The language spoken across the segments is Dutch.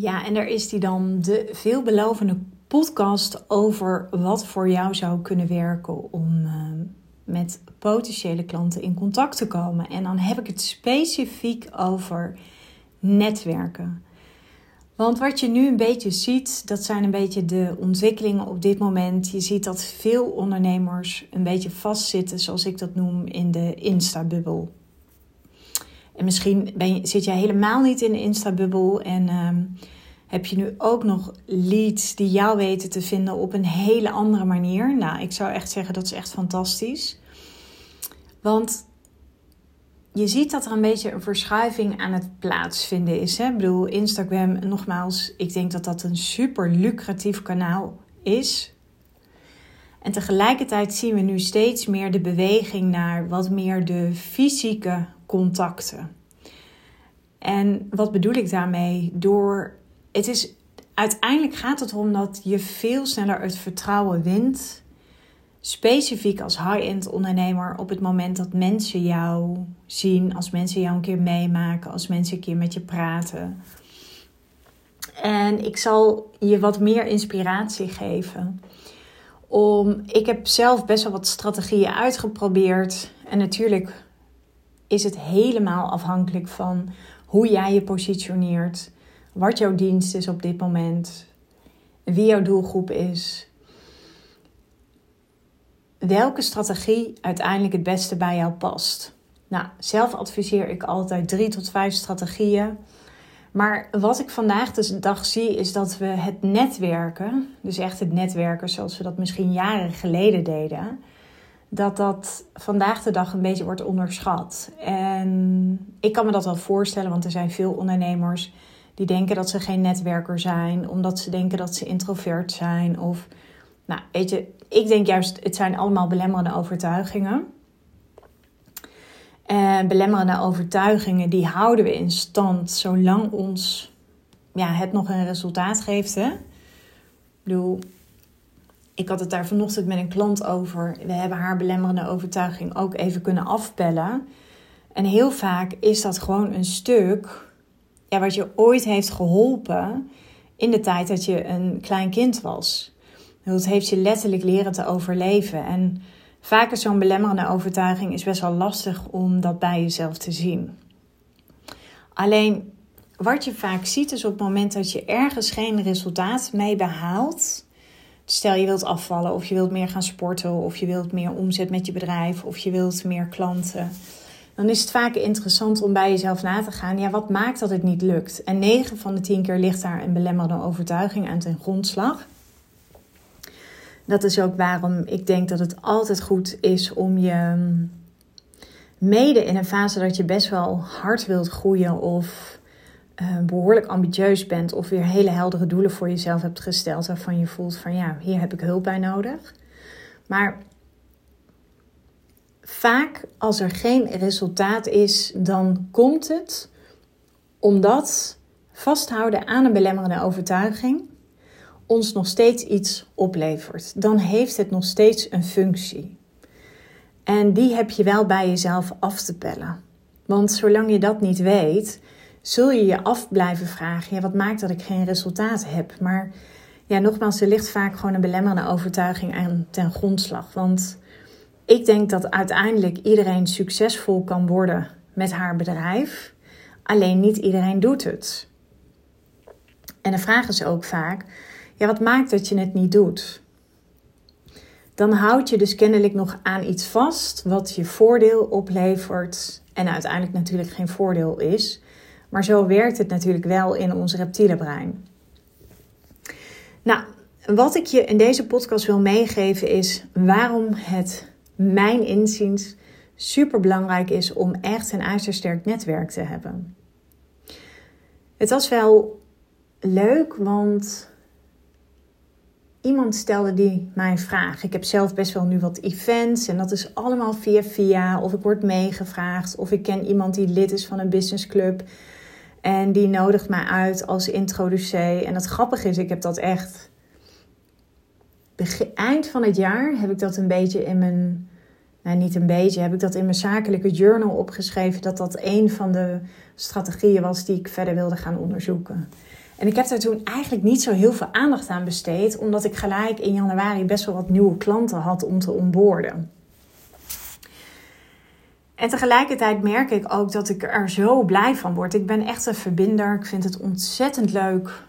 Ja, en daar is die dan de veelbelovende podcast over wat voor jou zou kunnen werken om uh, met potentiële klanten in contact te komen. En dan heb ik het specifiek over netwerken. Want wat je nu een beetje ziet, dat zijn een beetje de ontwikkelingen op dit moment. Je ziet dat veel ondernemers een beetje vastzitten, zoals ik dat noem, in de Insta-bubbel. En misschien ben je, zit jij helemaal niet in de Insta-bubbel en ehm, heb je nu ook nog leads die jou weten te vinden op een hele andere manier. Nou, ik zou echt zeggen dat is echt fantastisch. Want je ziet dat er een beetje een verschuiving aan het plaatsvinden is. Hè? Ik bedoel, Instagram, nogmaals, ik denk dat dat een super lucratief kanaal is. En tegelijkertijd zien we nu steeds meer de beweging naar wat meer de fysieke contacten. En wat bedoel ik daarmee? Door, het is, uiteindelijk gaat het erom dat je veel sneller het vertrouwen wint specifiek als high-end ondernemer op het moment dat mensen jou zien, als mensen jou een keer meemaken, als mensen een keer met je praten. En ik zal je wat meer inspiratie geven. Om, ik heb zelf best wel wat strategieën uitgeprobeerd. En natuurlijk is het helemaal afhankelijk van hoe jij je positioneert, wat jouw dienst is op dit moment, wie jouw doelgroep is welke strategie uiteindelijk het beste bij jou past. Nou, zelf adviseer ik altijd drie tot vijf strategieën. Maar wat ik vandaag de dag zie is dat we het netwerken, dus echt het netwerken zoals we dat misschien jaren geleden deden, dat dat vandaag de dag een beetje wordt onderschat. En ik kan me dat wel voorstellen, want er zijn veel ondernemers die denken dat ze geen netwerker zijn, omdat ze denken dat ze introvert zijn of nou, weet je, ik denk juist, het zijn allemaal belemmerende overtuigingen. En belemmerende overtuigingen, die houden we in stand zolang ons ja, het nog een resultaat geeft. Hè? Ik bedoel, ik had het daar vanochtend met een klant over. We hebben haar belemmerende overtuiging ook even kunnen afpellen. En heel vaak is dat gewoon een stuk ja, wat je ooit heeft geholpen in de tijd dat je een klein kind was. Het heeft je letterlijk leren te overleven. En vaak is zo'n belemmerende overtuiging is best wel lastig om dat bij jezelf te zien. Alleen wat je vaak ziet is op het moment dat je ergens geen resultaat mee behaalt. Stel je wilt afvallen of je wilt meer gaan sporten of je wilt meer omzet met je bedrijf of je wilt meer klanten. Dan is het vaak interessant om bij jezelf na te gaan. Ja, wat maakt dat het niet lukt? En 9 van de 10 keer ligt daar een belemmerende overtuiging aan ten grondslag. Dat is ook waarom ik denk dat het altijd goed is om je mm, mede in een fase dat je best wel hard wilt groeien of uh, behoorlijk ambitieus bent of weer hele heldere doelen voor jezelf hebt gesteld waarvan je voelt van ja, hier heb ik hulp bij nodig. Maar vaak als er geen resultaat is, dan komt het omdat vasthouden aan een belemmerende overtuiging ons nog steeds iets oplevert, dan heeft het nog steeds een functie. En die heb je wel bij jezelf af te pellen. Want zolang je dat niet weet, zul je je af blijven vragen: ja, wat maakt dat ik geen resultaat heb? Maar ja, nogmaals, er ligt vaak gewoon een belemmerende overtuiging aan ten grondslag. Want ik denk dat uiteindelijk iedereen succesvol kan worden met haar bedrijf. Alleen niet iedereen doet het. En de vraag is ook vaak: ja, wat maakt dat je het niet doet? Dan houd je dus kennelijk nog aan iets vast wat je voordeel oplevert en uiteindelijk natuurlijk geen voordeel is. Maar zo werkt het natuurlijk wel in ons reptiele brein. Nou, wat ik je in deze podcast wil meegeven is waarom het mijn inziens super belangrijk is om echt een ijzersterk netwerk te hebben. Het was wel leuk, want iemand stelde die mij een vraag. Ik heb zelf best wel nu wat events en dat is allemaal via via. Of ik word meegevraagd of ik ken iemand die lid is van een businessclub. En die nodigt mij uit als introducee. En het grappige is, ik heb dat echt... Eind van het jaar heb ik dat een beetje in mijn... Nou, niet een beetje, heb ik dat in mijn zakelijke journal opgeschreven. Dat dat een van de strategieën was die ik verder wilde gaan onderzoeken. En ik heb er toen eigenlijk niet zo heel veel aandacht aan besteed, omdat ik gelijk in januari best wel wat nieuwe klanten had om te onboorden. En tegelijkertijd merk ik ook dat ik er zo blij van word. Ik ben echt een verbinder. Ik vind het ontzettend leuk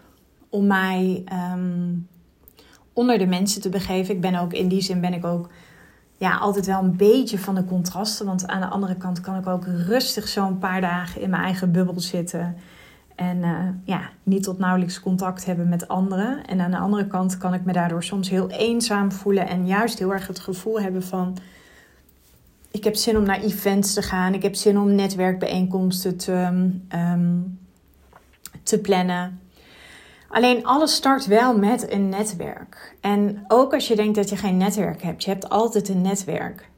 om mij ehm, onder de mensen te begeven. Ik ben ook in die zin ben ik ook ja, altijd wel een beetje van de contrasten. Want aan de andere kant kan ik ook rustig zo'n paar dagen in mijn eigen bubbel zitten. En uh, ja, niet tot nauwelijks contact hebben met anderen. En aan de andere kant kan ik me daardoor soms heel eenzaam voelen. En juist heel erg het gevoel hebben van... Ik heb zin om naar events te gaan. Ik heb zin om netwerkbijeenkomsten te, um, te plannen. Alleen alles start wel met een netwerk. En ook als je denkt dat je geen netwerk hebt, je hebt altijd een netwerk.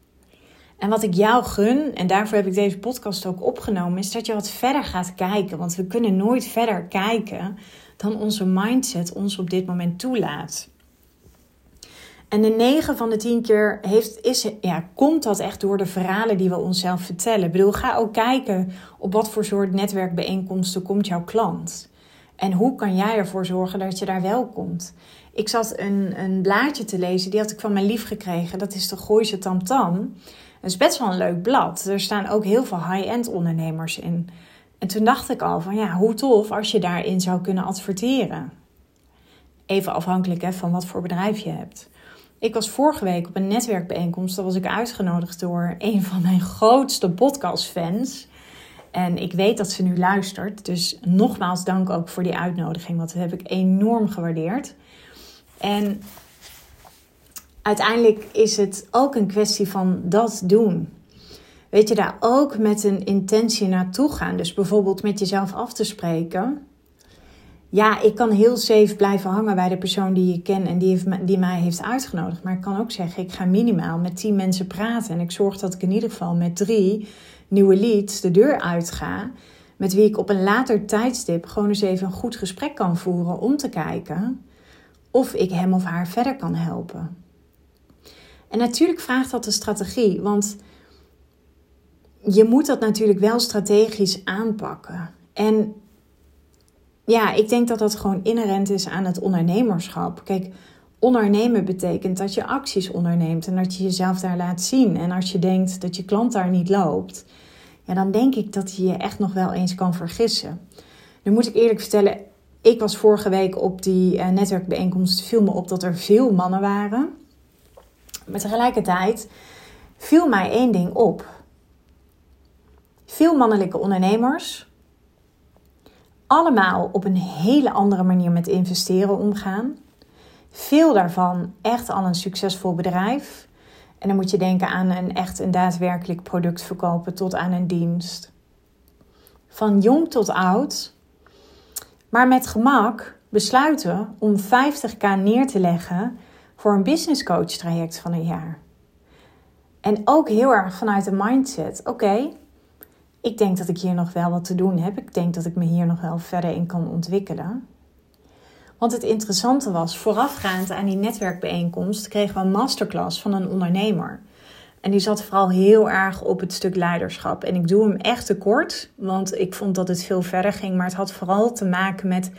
En wat ik jou gun, en daarvoor heb ik deze podcast ook opgenomen, is dat je wat verder gaat kijken. Want we kunnen nooit verder kijken dan onze mindset ons op dit moment toelaat. En de 9 van de 10 keer heeft, is, ja, komt dat echt door de verhalen die we onszelf vertellen. Ik bedoel, ga ook kijken op wat voor soort netwerkbijeenkomsten komt jouw klant. En hoe kan jij ervoor zorgen dat je daar wel komt? Ik zat een, een blaadje te lezen, die had ik van mijn lief gekregen. Dat is de Gooise Tamtam. Dat is best wel een leuk blad. Er staan ook heel veel high-end ondernemers in. En toen dacht ik al van ja, hoe tof als je daarin zou kunnen adverteren. Even afhankelijk hè, van wat voor bedrijf je hebt. Ik was vorige week op een netwerkbijeenkomst. Daar was ik uitgenodigd door een van mijn grootste podcastfans. En ik weet dat ze nu luistert. Dus nogmaals dank ook voor die uitnodiging. Want dat heb ik enorm gewaardeerd. En uiteindelijk is het ook een kwestie van dat doen. Weet je, daar ook met een intentie naartoe gaan. Dus bijvoorbeeld met jezelf af te spreken. Ja, ik kan heel safe blijven hangen bij de persoon die je ken en die, heeft, die mij heeft uitgenodigd. Maar ik kan ook zeggen, ik ga minimaal met tien mensen praten. En ik zorg dat ik in ieder geval met drie nieuwe leads de deur uitga. Met wie ik op een later tijdstip gewoon eens even een goed gesprek kan voeren om te kijken of ik hem of haar verder kan helpen. En natuurlijk vraagt dat een strategie, want je moet dat natuurlijk wel strategisch aanpakken. En ja, ik denk dat dat gewoon inherent is aan het ondernemerschap. Kijk, ondernemen betekent dat je acties onderneemt en dat je jezelf daar laat zien. En als je denkt dat je klant daar niet loopt, ja, dan denk ik dat je je echt nog wel eens kan vergissen. Nu moet ik eerlijk vertellen, ik was vorige week op die uh, netwerkbijeenkomst, viel me op dat er veel mannen waren. Maar tegelijkertijd viel mij één ding op. Veel mannelijke ondernemers, allemaal op een hele andere manier met investeren omgaan. Veel daarvan echt al een succesvol bedrijf. En dan moet je denken aan een echt een daadwerkelijk product verkopen tot aan een dienst. Van jong tot oud, maar met gemak besluiten om 50k neer te leggen voor een business coach traject van een jaar. En ook heel erg vanuit de mindset: oké, ik denk dat ik hier nog wel wat te doen heb. Ik denk dat ik me hier nog wel verder in kan ontwikkelen. Want het interessante was, voorafgaand aan die netwerkbijeenkomst kregen we een masterclass van een ondernemer. En die zat vooral heel erg op het stuk leiderschap. En ik doe hem echt te kort, want ik vond dat het veel verder ging. Maar het had vooral te maken met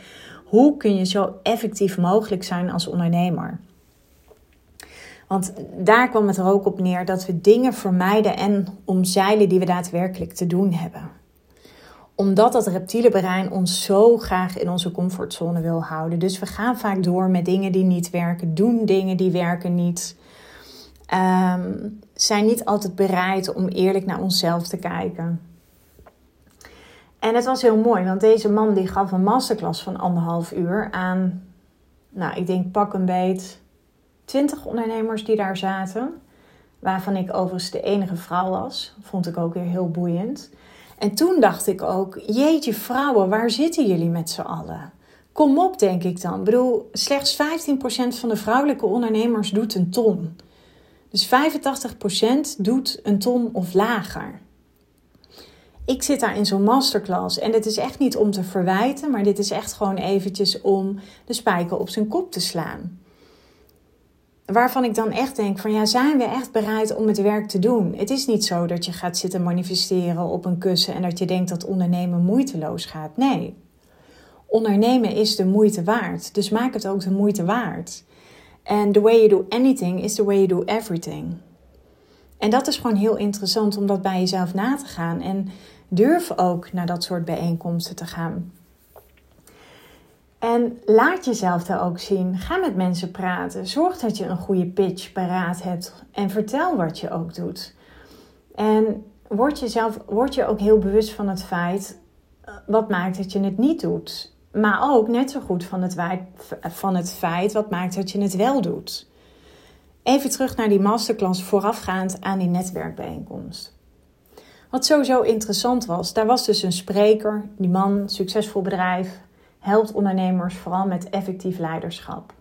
hoe kun je zo effectief mogelijk zijn als ondernemer. Want daar kwam het er ook op neer dat we dingen vermijden en omzeilen die we daadwerkelijk te doen hebben omdat dat reptiele brein ons zo graag in onze comfortzone wil houden. Dus we gaan vaak door met dingen die niet werken, doen dingen die werken niet. Um, zijn niet altijd bereid om eerlijk naar onszelf te kijken. En het was heel mooi, want deze man die gaf een masterclass van anderhalf uur aan, nou ik denk pak een beet, twintig ondernemers die daar zaten. Waarvan ik overigens de enige vrouw was. Vond ik ook weer heel boeiend. En toen dacht ik ook, jeetje vrouwen, waar zitten jullie met z'n allen? Kom op, denk ik dan. Ik bedoel, slechts 15% van de vrouwelijke ondernemers doet een ton. Dus 85% doet een ton of lager. Ik zit daar in zo'n masterclass en dit is echt niet om te verwijten, maar dit is echt gewoon eventjes om de spijker op zijn kop te slaan waarvan ik dan echt denk van ja, zijn we echt bereid om het werk te doen? Het is niet zo dat je gaat zitten manifesteren op een kussen en dat je denkt dat ondernemen moeiteloos gaat. Nee. ondernemen is de moeite waard. Dus maak het ook de moeite waard. En the way you do anything is the way you do everything. En dat is gewoon heel interessant om dat bij jezelf na te gaan. En durf ook naar dat soort bijeenkomsten te gaan. En laat jezelf daar ook zien. Ga met mensen praten. Zorg dat je een goede pitch paraat hebt. En vertel wat je ook doet. En word, jezelf, word je ook heel bewust van het feit eh, wat maakt dat je het niet doet. Maar ook net zo goed van het, van het feit wat maakt dat je het wel doet. Even terug naar die masterclass voorafgaand aan die netwerkbijeenkomst. Wat sowieso interessant was, daar was dus een spreker, die man, succesvol bedrijf, helpt ondernemers vooral met effectief leiderschap.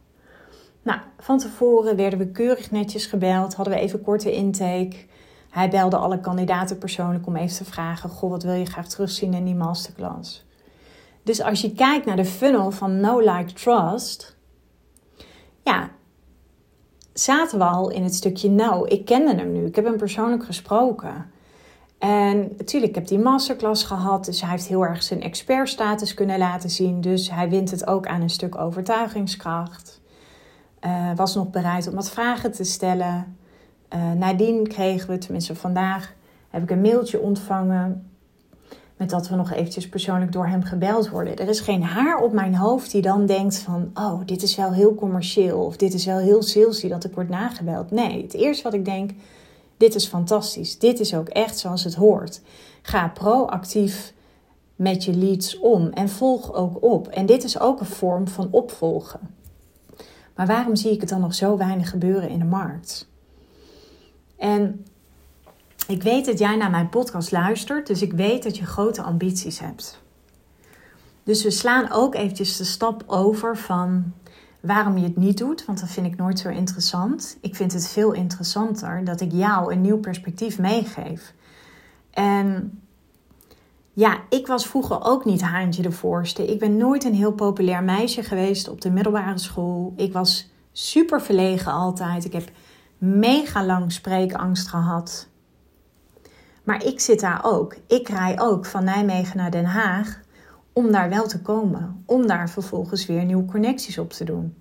Nou, van tevoren werden we keurig netjes gebeld, hadden we even korte intake. Hij belde alle kandidaten persoonlijk om even te vragen: Goh, wat wil je graag terugzien in die masterclass? Dus als je kijkt naar de funnel van No Like Trust, ja, zaten we al in het stukje nou. Ik kende hem nu, ik heb hem persoonlijk gesproken. En natuurlijk, ik heb die masterclass gehad, dus hij heeft heel erg zijn expertstatus kunnen laten zien. Dus hij wint het ook aan een stuk overtuigingskracht. Uh, was nog bereid om wat vragen te stellen. Uh, nadien kregen we, tenminste vandaag, heb ik een mailtje ontvangen met dat we nog eventjes persoonlijk door hem gebeld worden. Er is geen haar op mijn hoofd die dan denkt van... oh, dit is wel heel commercieel of dit is wel heel salesy dat ik word nagebeld. Nee, het eerste wat ik denk, dit is fantastisch. Dit is ook echt zoals het hoort. Ga proactief met je leads om en volg ook op. En dit is ook een vorm van opvolgen. Maar waarom zie ik het dan nog zo weinig gebeuren in de markt? En ik weet dat jij naar mijn podcast luistert, dus ik weet dat je grote ambities hebt. Dus we slaan ook eventjes de stap over van waarom je het niet doet, want dat vind ik nooit zo interessant. Ik vind het veel interessanter dat ik jou een nieuw perspectief meegeef. En ja, ik was vroeger ook niet Haantje de Voorste. Ik ben nooit een heel populair meisje geweest op de middelbare school. Ik was super verlegen altijd. Ik heb mega lang spreekangst gehad. Maar ik zit daar ook. Ik rij ook van Nijmegen naar Den Haag om daar wel te komen. Om daar vervolgens weer nieuwe connecties op te doen.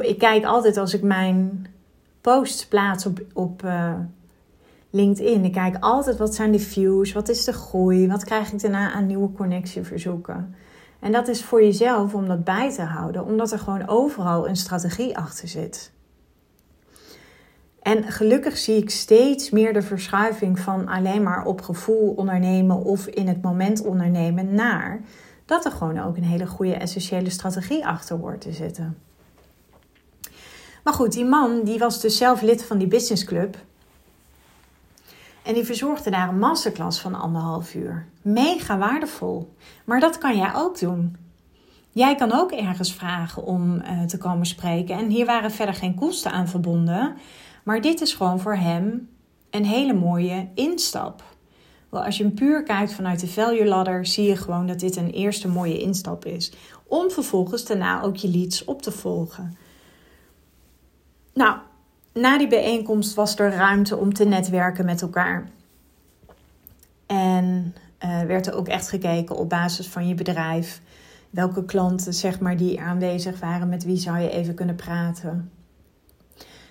Ik kijk altijd als ik mijn posts plaats op, op uh, LinkedIn. Ik kijk altijd wat zijn de views, wat is de groei, wat krijg ik daarna aan nieuwe connectieverzoeken. En dat is voor jezelf om dat bij te houden, omdat er gewoon overal een strategie achter zit. En gelukkig zie ik steeds meer de verschuiving van alleen maar op gevoel ondernemen of in het moment ondernemen naar dat er gewoon ook een hele goede essentiële strategie achter wordt te zitten. Maar goed, die man die was dus zelf lid van die businessclub. En die verzorgde daar een masterclass van anderhalf uur. Mega waardevol. Maar dat kan jij ook doen. Jij kan ook ergens vragen om uh, te komen spreken. En hier waren verder geen kosten aan verbonden. Maar dit is gewoon voor hem een hele mooie instap. Wel, als je hem puur kijkt vanuit de value ladder, zie je gewoon dat dit een eerste mooie instap is. Om vervolgens daarna ook je leads op te volgen. Nou, na die bijeenkomst was er ruimte om te netwerken met elkaar. En uh, werd er ook echt gekeken op basis van je bedrijf. Welke klanten, zeg maar, die aanwezig waren, met wie zou je even kunnen praten.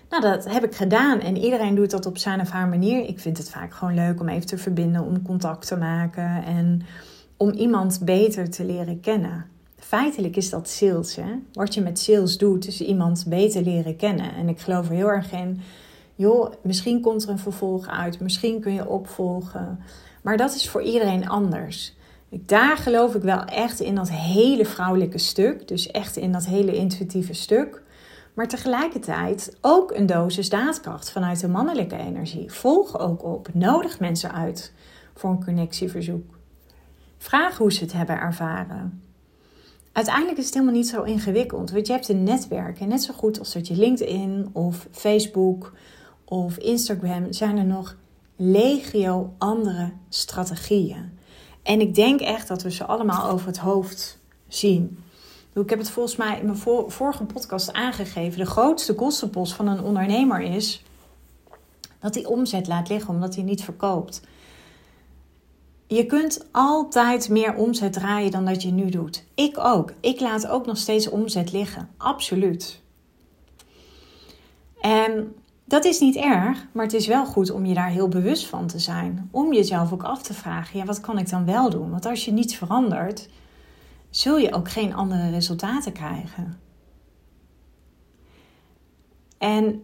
Nou, dat heb ik gedaan en iedereen doet dat op zijn of haar manier. Ik vind het vaak gewoon leuk om even te verbinden, om contact te maken en om iemand beter te leren kennen. Feitelijk is dat sales. Hè? Wat je met sales doet, is iemand beter leren kennen. En ik geloof er heel erg in. Joh, misschien komt er een vervolg uit, misschien kun je opvolgen. Maar dat is voor iedereen anders. Daar geloof ik wel echt in dat hele vrouwelijke stuk. Dus echt in dat hele intuïtieve stuk. Maar tegelijkertijd ook een dosis daadkracht vanuit de mannelijke energie. Volg ook op. Nodig mensen uit voor een connectieverzoek. Vraag hoe ze het hebben ervaren. Uiteindelijk is het helemaal niet zo ingewikkeld. Want je hebt een netwerk. En net zo goed als dat je LinkedIn of Facebook of Instagram zijn er nog legio andere strategieën. En ik denk echt dat we ze allemaal over het hoofd zien. Ik heb het volgens mij in mijn vorige podcast aangegeven. De grootste kostenpost van een ondernemer is dat hij omzet laat liggen omdat hij niet verkoopt. je kunt altijd meer omzet draaien dan dat je nu doet. Ik ook. Ik laat ook nog steeds omzet liggen. Absoluut. En dat is niet erg, maar het is wel goed om je daar heel bewust van te zijn. Om jezelf ook af te vragen: ja, wat kan ik dan wel doen? Want als je niets verandert, zul je ook geen andere resultaten krijgen. En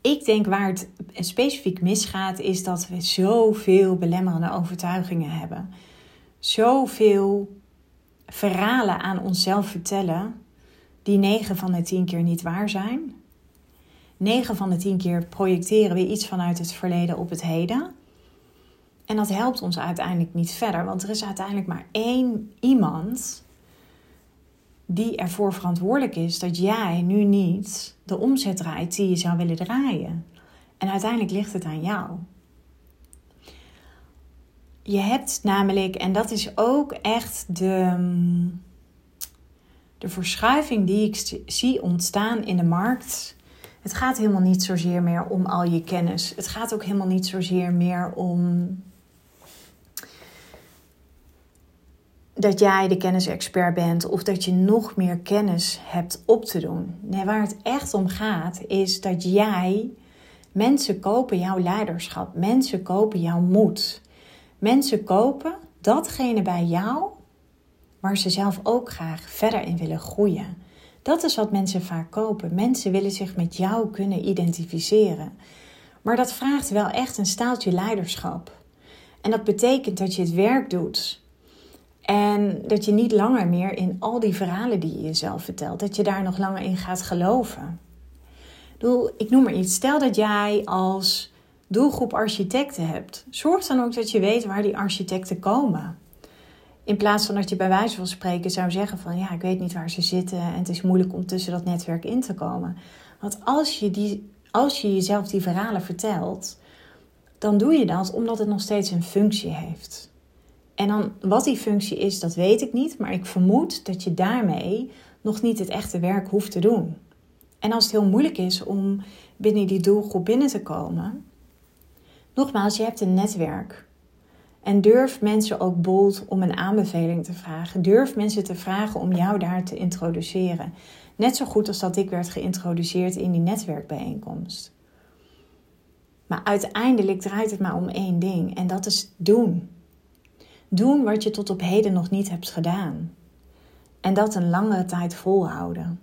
ik denk waar het specifiek misgaat, is dat we zoveel belemmerende overtuigingen hebben. Zoveel verhalen aan onszelf vertellen, die 9 van de 10 keer niet waar zijn. 9 van de 10 keer projecteren we iets vanuit het verleden op het heden. En dat helpt ons uiteindelijk niet verder, want er is uiteindelijk maar één iemand die ervoor verantwoordelijk is dat jij nu niet de omzet draait die je zou willen draaien. En uiteindelijk ligt het aan jou. Je hebt namelijk, en dat is ook echt de, de verschuiving die ik zie ontstaan in de markt. Het gaat helemaal niet zozeer meer om al je kennis. Het gaat ook helemaal niet zozeer meer om dat jij de kennisexpert bent of dat je nog meer kennis hebt op te doen. Nee, waar het echt om gaat is dat jij mensen kopen jouw leiderschap, mensen kopen jouw moed. Mensen kopen datgene bij jou waar ze zelf ook graag verder in willen groeien. Dat is wat mensen vaak kopen. Mensen willen zich met jou kunnen identificeren. Maar dat vraagt wel echt een staaltje leiderschap. En dat betekent dat je het werk doet en dat je niet langer meer in al die verhalen die je jezelf vertelt, dat je daar nog langer in gaat geloven. Ik noem maar iets. Stel dat jij als doelgroep architecten hebt. Zorg dan ook dat je weet waar die architecten komen. In plaats van dat je bij wijze van spreken zou zeggen van ja, ik weet niet waar ze zitten en het is moeilijk om tussen dat netwerk in te komen. Want als je, die, als je jezelf die verhalen vertelt, dan doe je dat omdat het nog steeds een functie heeft. En dan wat die functie is, dat weet ik niet. Maar ik vermoed dat je daarmee nog niet het echte werk hoeft te doen. En als het heel moeilijk is om binnen die doelgroep binnen te komen, nogmaals, je hebt een netwerk. En durf mensen ook bold om een aanbeveling te vragen. Durf mensen te vragen om jou daar te introduceren. Net zo goed als dat ik werd geïntroduceerd in die netwerkbijeenkomst. Maar uiteindelijk draait het maar om één ding en dat is doen. Doen wat je tot op heden nog niet hebt gedaan. En dat een langere tijd volhouden.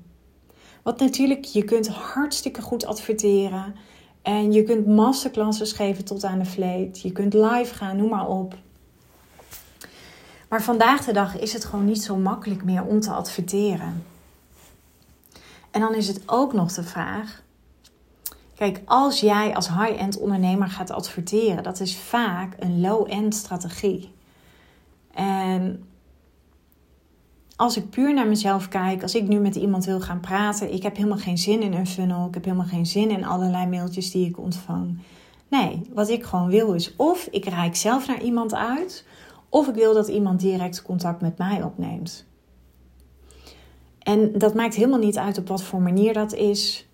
Want natuurlijk, je kunt hartstikke goed adverteren. En je kunt masterclasses geven tot aan de vleet. Je kunt live gaan, noem maar op. Maar vandaag de dag is het gewoon niet zo makkelijk meer om te adverteren. En dan is het ook nog de vraag. Kijk, als jij als high-end ondernemer gaat adverteren, dat is vaak een low-end strategie. En als ik puur naar mezelf kijk, als ik nu met iemand wil gaan praten, ik heb helemaal geen zin in een funnel, ik heb helemaal geen zin in allerlei mailtjes die ik ontvang. Nee, wat ik gewoon wil is of ik reik zelf naar iemand uit, of ik wil dat iemand direct contact met mij opneemt. En dat maakt helemaal niet uit op wat voor manier dat is.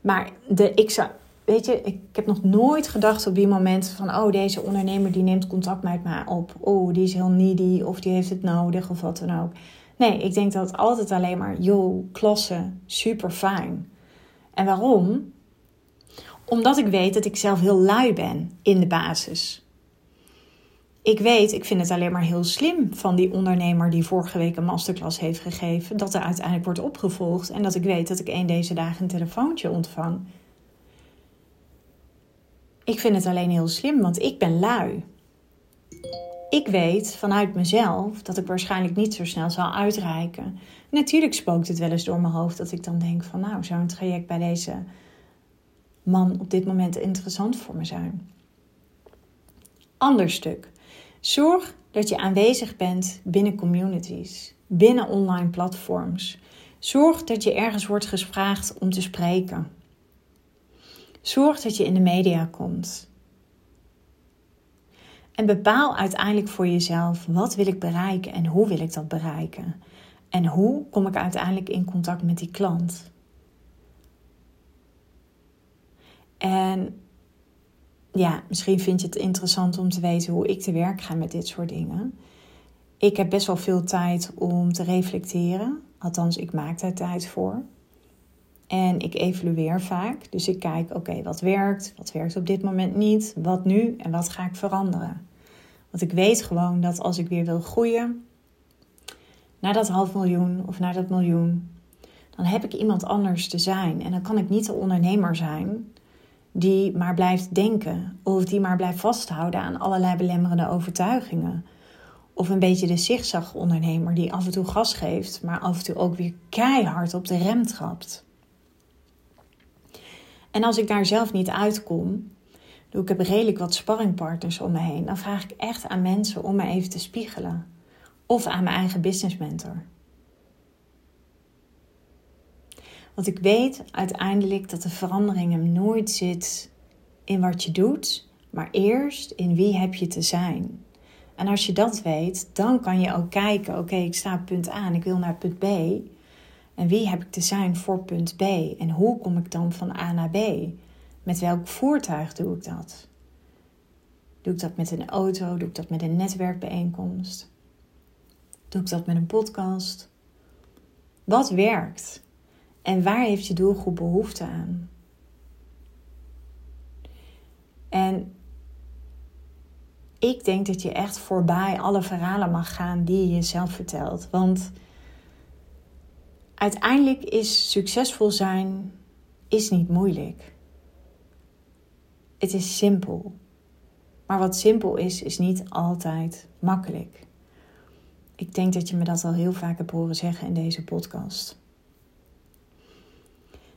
Maar de, ik zou, weet je, ik heb nog nooit gedacht op die moment van, oh, deze ondernemer die neemt contact met mij op. Oh, die is heel needy of die heeft het nodig of wat dan ook. Nee, ik denk dat altijd alleen maar, joh, klasse, super fijn. En waarom? Omdat ik weet dat ik zelf heel lui ben in de basis. Ik weet, ik vind het alleen maar heel slim van die ondernemer die vorige week een masterclass heeft gegeven, dat er uiteindelijk wordt opgevolgd en dat ik weet dat ik één deze dagen een telefoontje ontvang. Ik vind het alleen heel slim, want ik ben lui. Ik weet vanuit mezelf dat ik waarschijnlijk niet zo snel zal uitreiken. Natuurlijk spookt het wel eens door mijn hoofd dat ik dan denk van nou, zou een traject bij deze man op dit moment interessant voor me zijn. Ander stuk. Zorg dat je aanwezig bent binnen communities, binnen online platforms. Zorg dat je ergens wordt gevraagd om te spreken. Zorg dat je in de media komt. En bepaal uiteindelijk voor jezelf wat wil ik bereiken en hoe wil ik dat bereiken. En hoe kom ik uiteindelijk in contact met die klant. En ja, misschien vind je het interessant om te weten hoe ik te werk ga met dit soort dingen. Ik heb best wel veel tijd om te reflecteren. Althans, ik maak daar tijd voor. En ik evalueer vaak. Dus ik kijk, oké, wat werkt, wat werkt op dit moment niet, wat nu en wat ga ik veranderen. Want ik weet gewoon dat als ik weer wil groeien naar dat half miljoen of naar dat miljoen, dan heb ik iemand anders te zijn. En dan kan ik niet de ondernemer zijn die maar blijft denken of die maar blijft vasthouden aan allerlei belemmerende overtuigingen. Of een beetje de zigzag ondernemer die af en toe gas geeft, maar af en toe ook weer keihard op de rem trapt. En als ik daar zelf niet uitkom, doe ik heb redelijk wat sparringpartners om me heen, dan vraag ik echt aan mensen om me even te spiegelen. Of aan mijn eigen business mentor. Want ik weet uiteindelijk dat de verandering hem nooit zit in wat je doet, maar eerst in wie heb je te zijn. En als je dat weet, dan kan je ook kijken: oké, ik sta op punt A en ik wil naar punt B. En wie heb ik te zijn voor punt B? En hoe kom ik dan van A naar B? Met welk voertuig doe ik dat? Doe ik dat met een auto? Doe ik dat met een netwerkbijeenkomst? Doe ik dat met een podcast? Wat werkt? En waar heeft je doelgroep behoefte aan? En ik denk dat je echt voorbij alle verhalen mag gaan die je jezelf vertelt. Want uiteindelijk is succesvol zijn is niet moeilijk. Het is simpel. Maar wat simpel is, is niet altijd makkelijk. Ik denk dat je me dat al heel vaak hebt horen zeggen in deze podcast.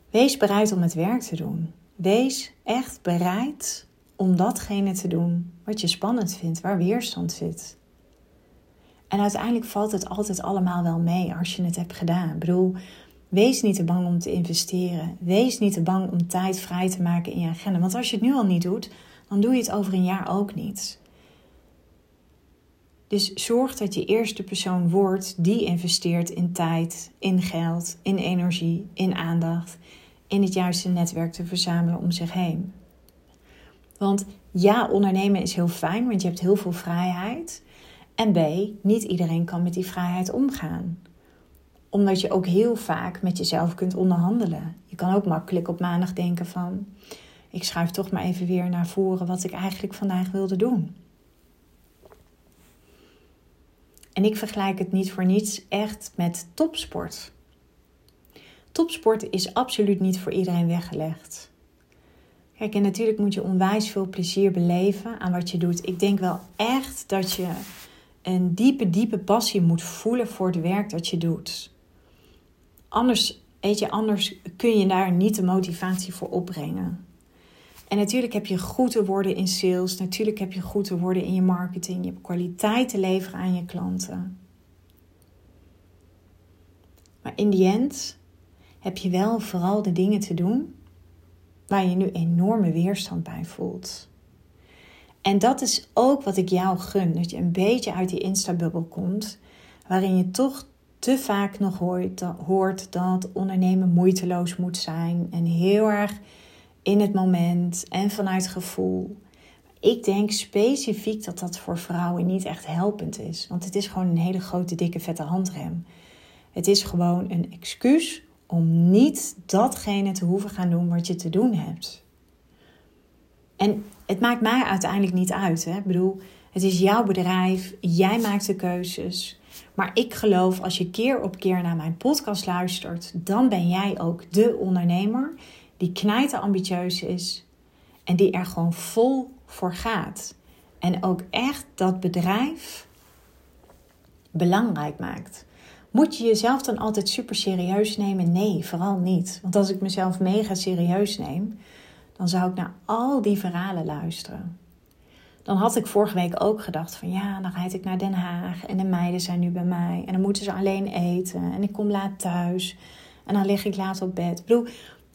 Wees bereid om het werk te doen. Wees echt bereid om datgene te doen wat je spannend vindt, waar weerstand zit. En uiteindelijk valt het altijd allemaal wel mee als je het hebt gedaan. Ik bedoel, wees niet te bang om te investeren. Wees niet te bang om tijd vrij te maken in je agenda. Want als je het nu al niet doet, dan doe je het over een jaar ook niet. Dus zorg dat je eerste persoon wordt die investeert in tijd, in geld, in energie, in aandacht, in het juiste netwerk te verzamelen om zich heen. Want ja, ondernemen is heel fijn, want je hebt heel veel vrijheid. En B, niet iedereen kan met die vrijheid omgaan. Omdat je ook heel vaak met jezelf kunt onderhandelen. Je kan ook makkelijk op maandag denken van... ik schuif toch maar even weer naar voren wat ik eigenlijk vandaag wilde doen. En ik vergelijk het niet voor niets echt met topsport. Topsport is absoluut niet voor iedereen weggelegd. Kijk, en natuurlijk moet je onwijs veel plezier beleven aan wat je doet. Ik denk wel echt dat je een diepe, diepe passie moet voelen voor het werk dat je doet. Anders, weet je, anders kun je daar niet de motivatie voor opbrengen. En natuurlijk heb je goed te worden in sales. Natuurlijk heb je goed te worden in je marketing. Je hebt kwaliteit te leveren aan je klanten. Maar in die end heb je wel vooral de dingen te doen waar je nu enorme weerstand bij voelt. En dat is ook wat ik jou gun. Dat je een beetje uit die instabubbel komt. Waarin je toch te vaak nog hoort, hoort dat ondernemen moeiteloos moet zijn. En heel erg in het moment en vanuit gevoel. Ik denk specifiek dat dat voor vrouwen niet echt helpend is. Want het is gewoon een hele grote, dikke, vette handrem. Het is gewoon een excuus om niet datgene te hoeven gaan doen wat je te doen hebt. En het maakt mij uiteindelijk niet uit. Hè? Ik bedoel, het is jouw bedrijf, jij maakt de keuzes. Maar ik geloof als je keer op keer naar mijn podcast luistert, dan ben jij ook de ondernemer die knijter ambitieus is en die er gewoon vol voor gaat. En ook echt dat bedrijf belangrijk maakt. Moet je jezelf dan altijd super serieus nemen? Nee, vooral niet. Want als ik mezelf mega serieus neem, dan zou ik naar al die verhalen luisteren. Dan had ik vorige week ook gedacht van ja, dan rijd ik naar Den Haag en de meiden zijn nu bij mij en dan moeten ze alleen eten en ik kom laat thuis en dan lig ik laat op bed. Ik bedoel,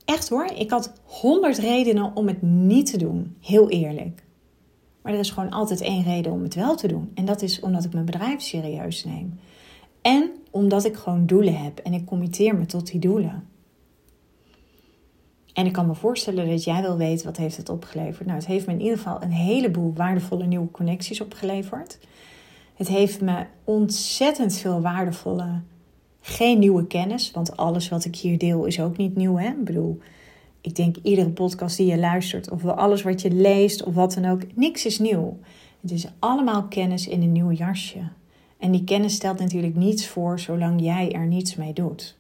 echt hoor, ik had honderd redenen om het niet te doen, heel eerlijk. Maar er is gewoon altijd één reden om het wel te doen en dat is omdat ik mijn bedrijf serieus neem. En omdat ik gewoon doelen heb en ik committeer me tot die doelen. En ik kan me voorstellen dat jij wil weten wat heeft het opgeleverd. Nou, het heeft me in ieder geval een heleboel waardevolle nieuwe connecties opgeleverd. Het heeft me ontzettend veel waardevolle, geen nieuwe kennis. Want alles wat ik hier deel is ook niet nieuw. Hè? Ik bedoel, ik denk iedere podcast die je luistert, of alles wat je leest, of wat dan ook, niks is nieuw. Het is allemaal kennis in een nieuw jasje. En die kennis stelt natuurlijk niets voor zolang jij er niets mee doet.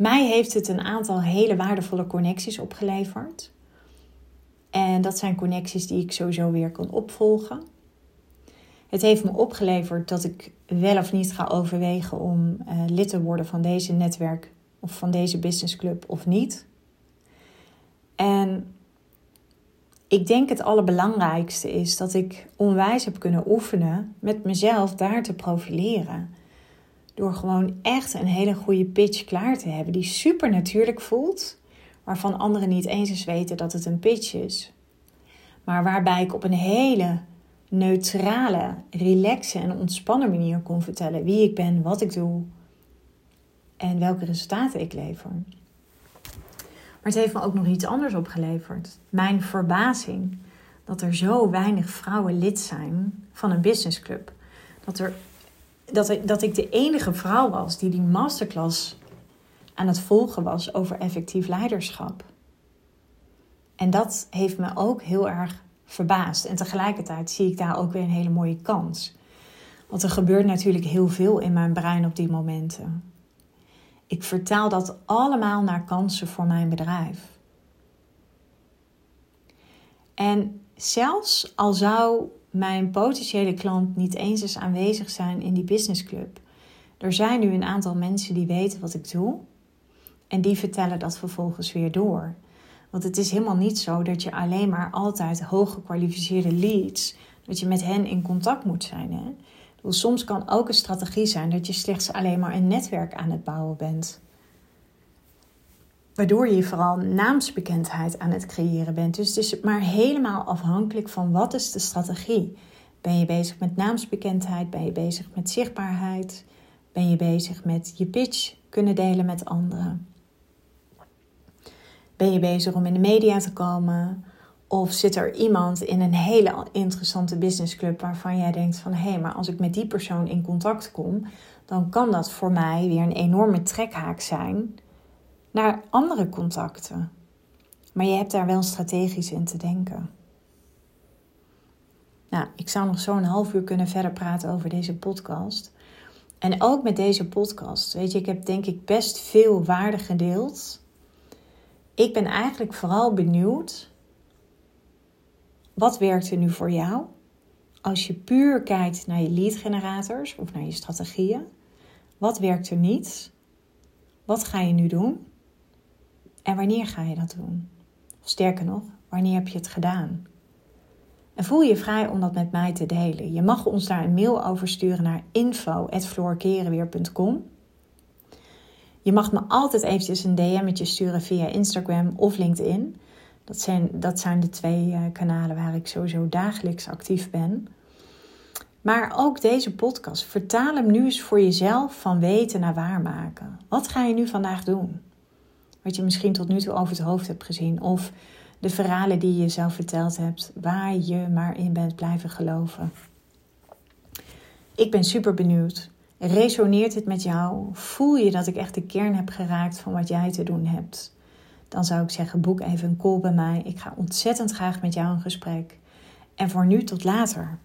Mij heeft het een aantal hele waardevolle connecties opgeleverd. En dat zijn connecties die ik sowieso weer kan opvolgen. Het heeft me opgeleverd dat ik wel of niet ga overwegen om uh, lid te worden van deze netwerk of van deze businessclub of niet. En ik denk het allerbelangrijkste is dat ik onwijs heb kunnen oefenen met mezelf daar te profileren. Door gewoon echt een hele goede pitch klaar te hebben die super natuurlijk voelt, waarvan anderen niet eens eens weten dat het een pitch is. Maar waarbij ik op een hele neutrale, relaxe en ontspannen manier kon vertellen wie ik ben, wat ik doe en welke resultaten ik lever. Maar het heeft me ook nog iets anders opgeleverd. Mijn verbazing dat er zo weinig vrouwen lid zijn van een businessclub. Dat, er, dat, dat ik de enige vrouw was die die masterclass aan het volgen was over effectief leiderschap. En dat heeft me ook heel erg verbaasd. En tegelijkertijd zie ik daar ook weer een hele mooie kans. Want er gebeurt natuurlijk heel veel in mijn brein op die momenten. Ik vertaal dat allemaal naar kansen voor mijn bedrijf. En zelfs al zou mijn potentiële klant niet eens eens aanwezig zijn in die businessclub, er zijn nu een aantal mensen die weten wat ik doe en die vertellen dat vervolgens weer door. Want het is helemaal niet zo dat je alleen maar altijd hooggekwalificeerde leads, dat je met hen in contact moet zijn. Hè? soms kan ook een strategie zijn dat je slechts alleen maar een netwerk aan het bouwen bent. Waardoor je vooral naamsbekendheid aan het creëren bent. Dus het is maar helemaal afhankelijk van wat is de strategie. Ben je bezig met naamsbekendheid? Ben je bezig met zichtbaarheid? Ben je bezig met je pitch kunnen delen met anderen? Ben je bezig om in de media te komen? Of zit er iemand in een hele interessante businessclub waarvan jij denkt van hé, hey, maar als ik met die persoon in contact kom, dan kan dat voor mij weer een enorme trekhaak zijn naar andere contacten. Maar je hebt daar wel strategisch in te denken. Nou, ik zou nog zo'n half uur kunnen verder praten over deze podcast. En ook met deze podcast, weet je, ik heb denk ik best veel waarde gedeeld. Ik ben eigenlijk vooral benieuwd wat werkt er nu voor jou? Als je puur kijkt naar je lead generators of naar je strategieën, wat werkt er niet? Wat ga je nu doen? En wanneer ga je dat doen? Of sterker nog, wanneer heb je het gedaan? En voel je vrij om dat met mij te delen. Je mag ons daar een mail over sturen naar info.floorkerenweer.com. Je mag me altijd eventjes een DM'tje sturen via Instagram of LinkedIn. Dat zijn, dat zijn de twee uh, kanalen waar ik sowieso dagelijks actief ben. Maar ook deze podcast, vertaal hem nu eens voor jezelf van weten naar waarmaken. Wat ga je nu vandaag doen? Wat je misschien tot nu toe over het hoofd hebt gezien. Of de verhalen die je zelf verteld hebt, waar je maar in bent blijven geloven. Ik ben super benieuwd. Resoneert het met jou? Voel je dat ik echt de kern heb geraakt van wat jij te doen hebt? dan zou ik zeggen: boek even een call bij mij. Ik ga ontzettend graag met jou in gesprek. En voor nu tot later.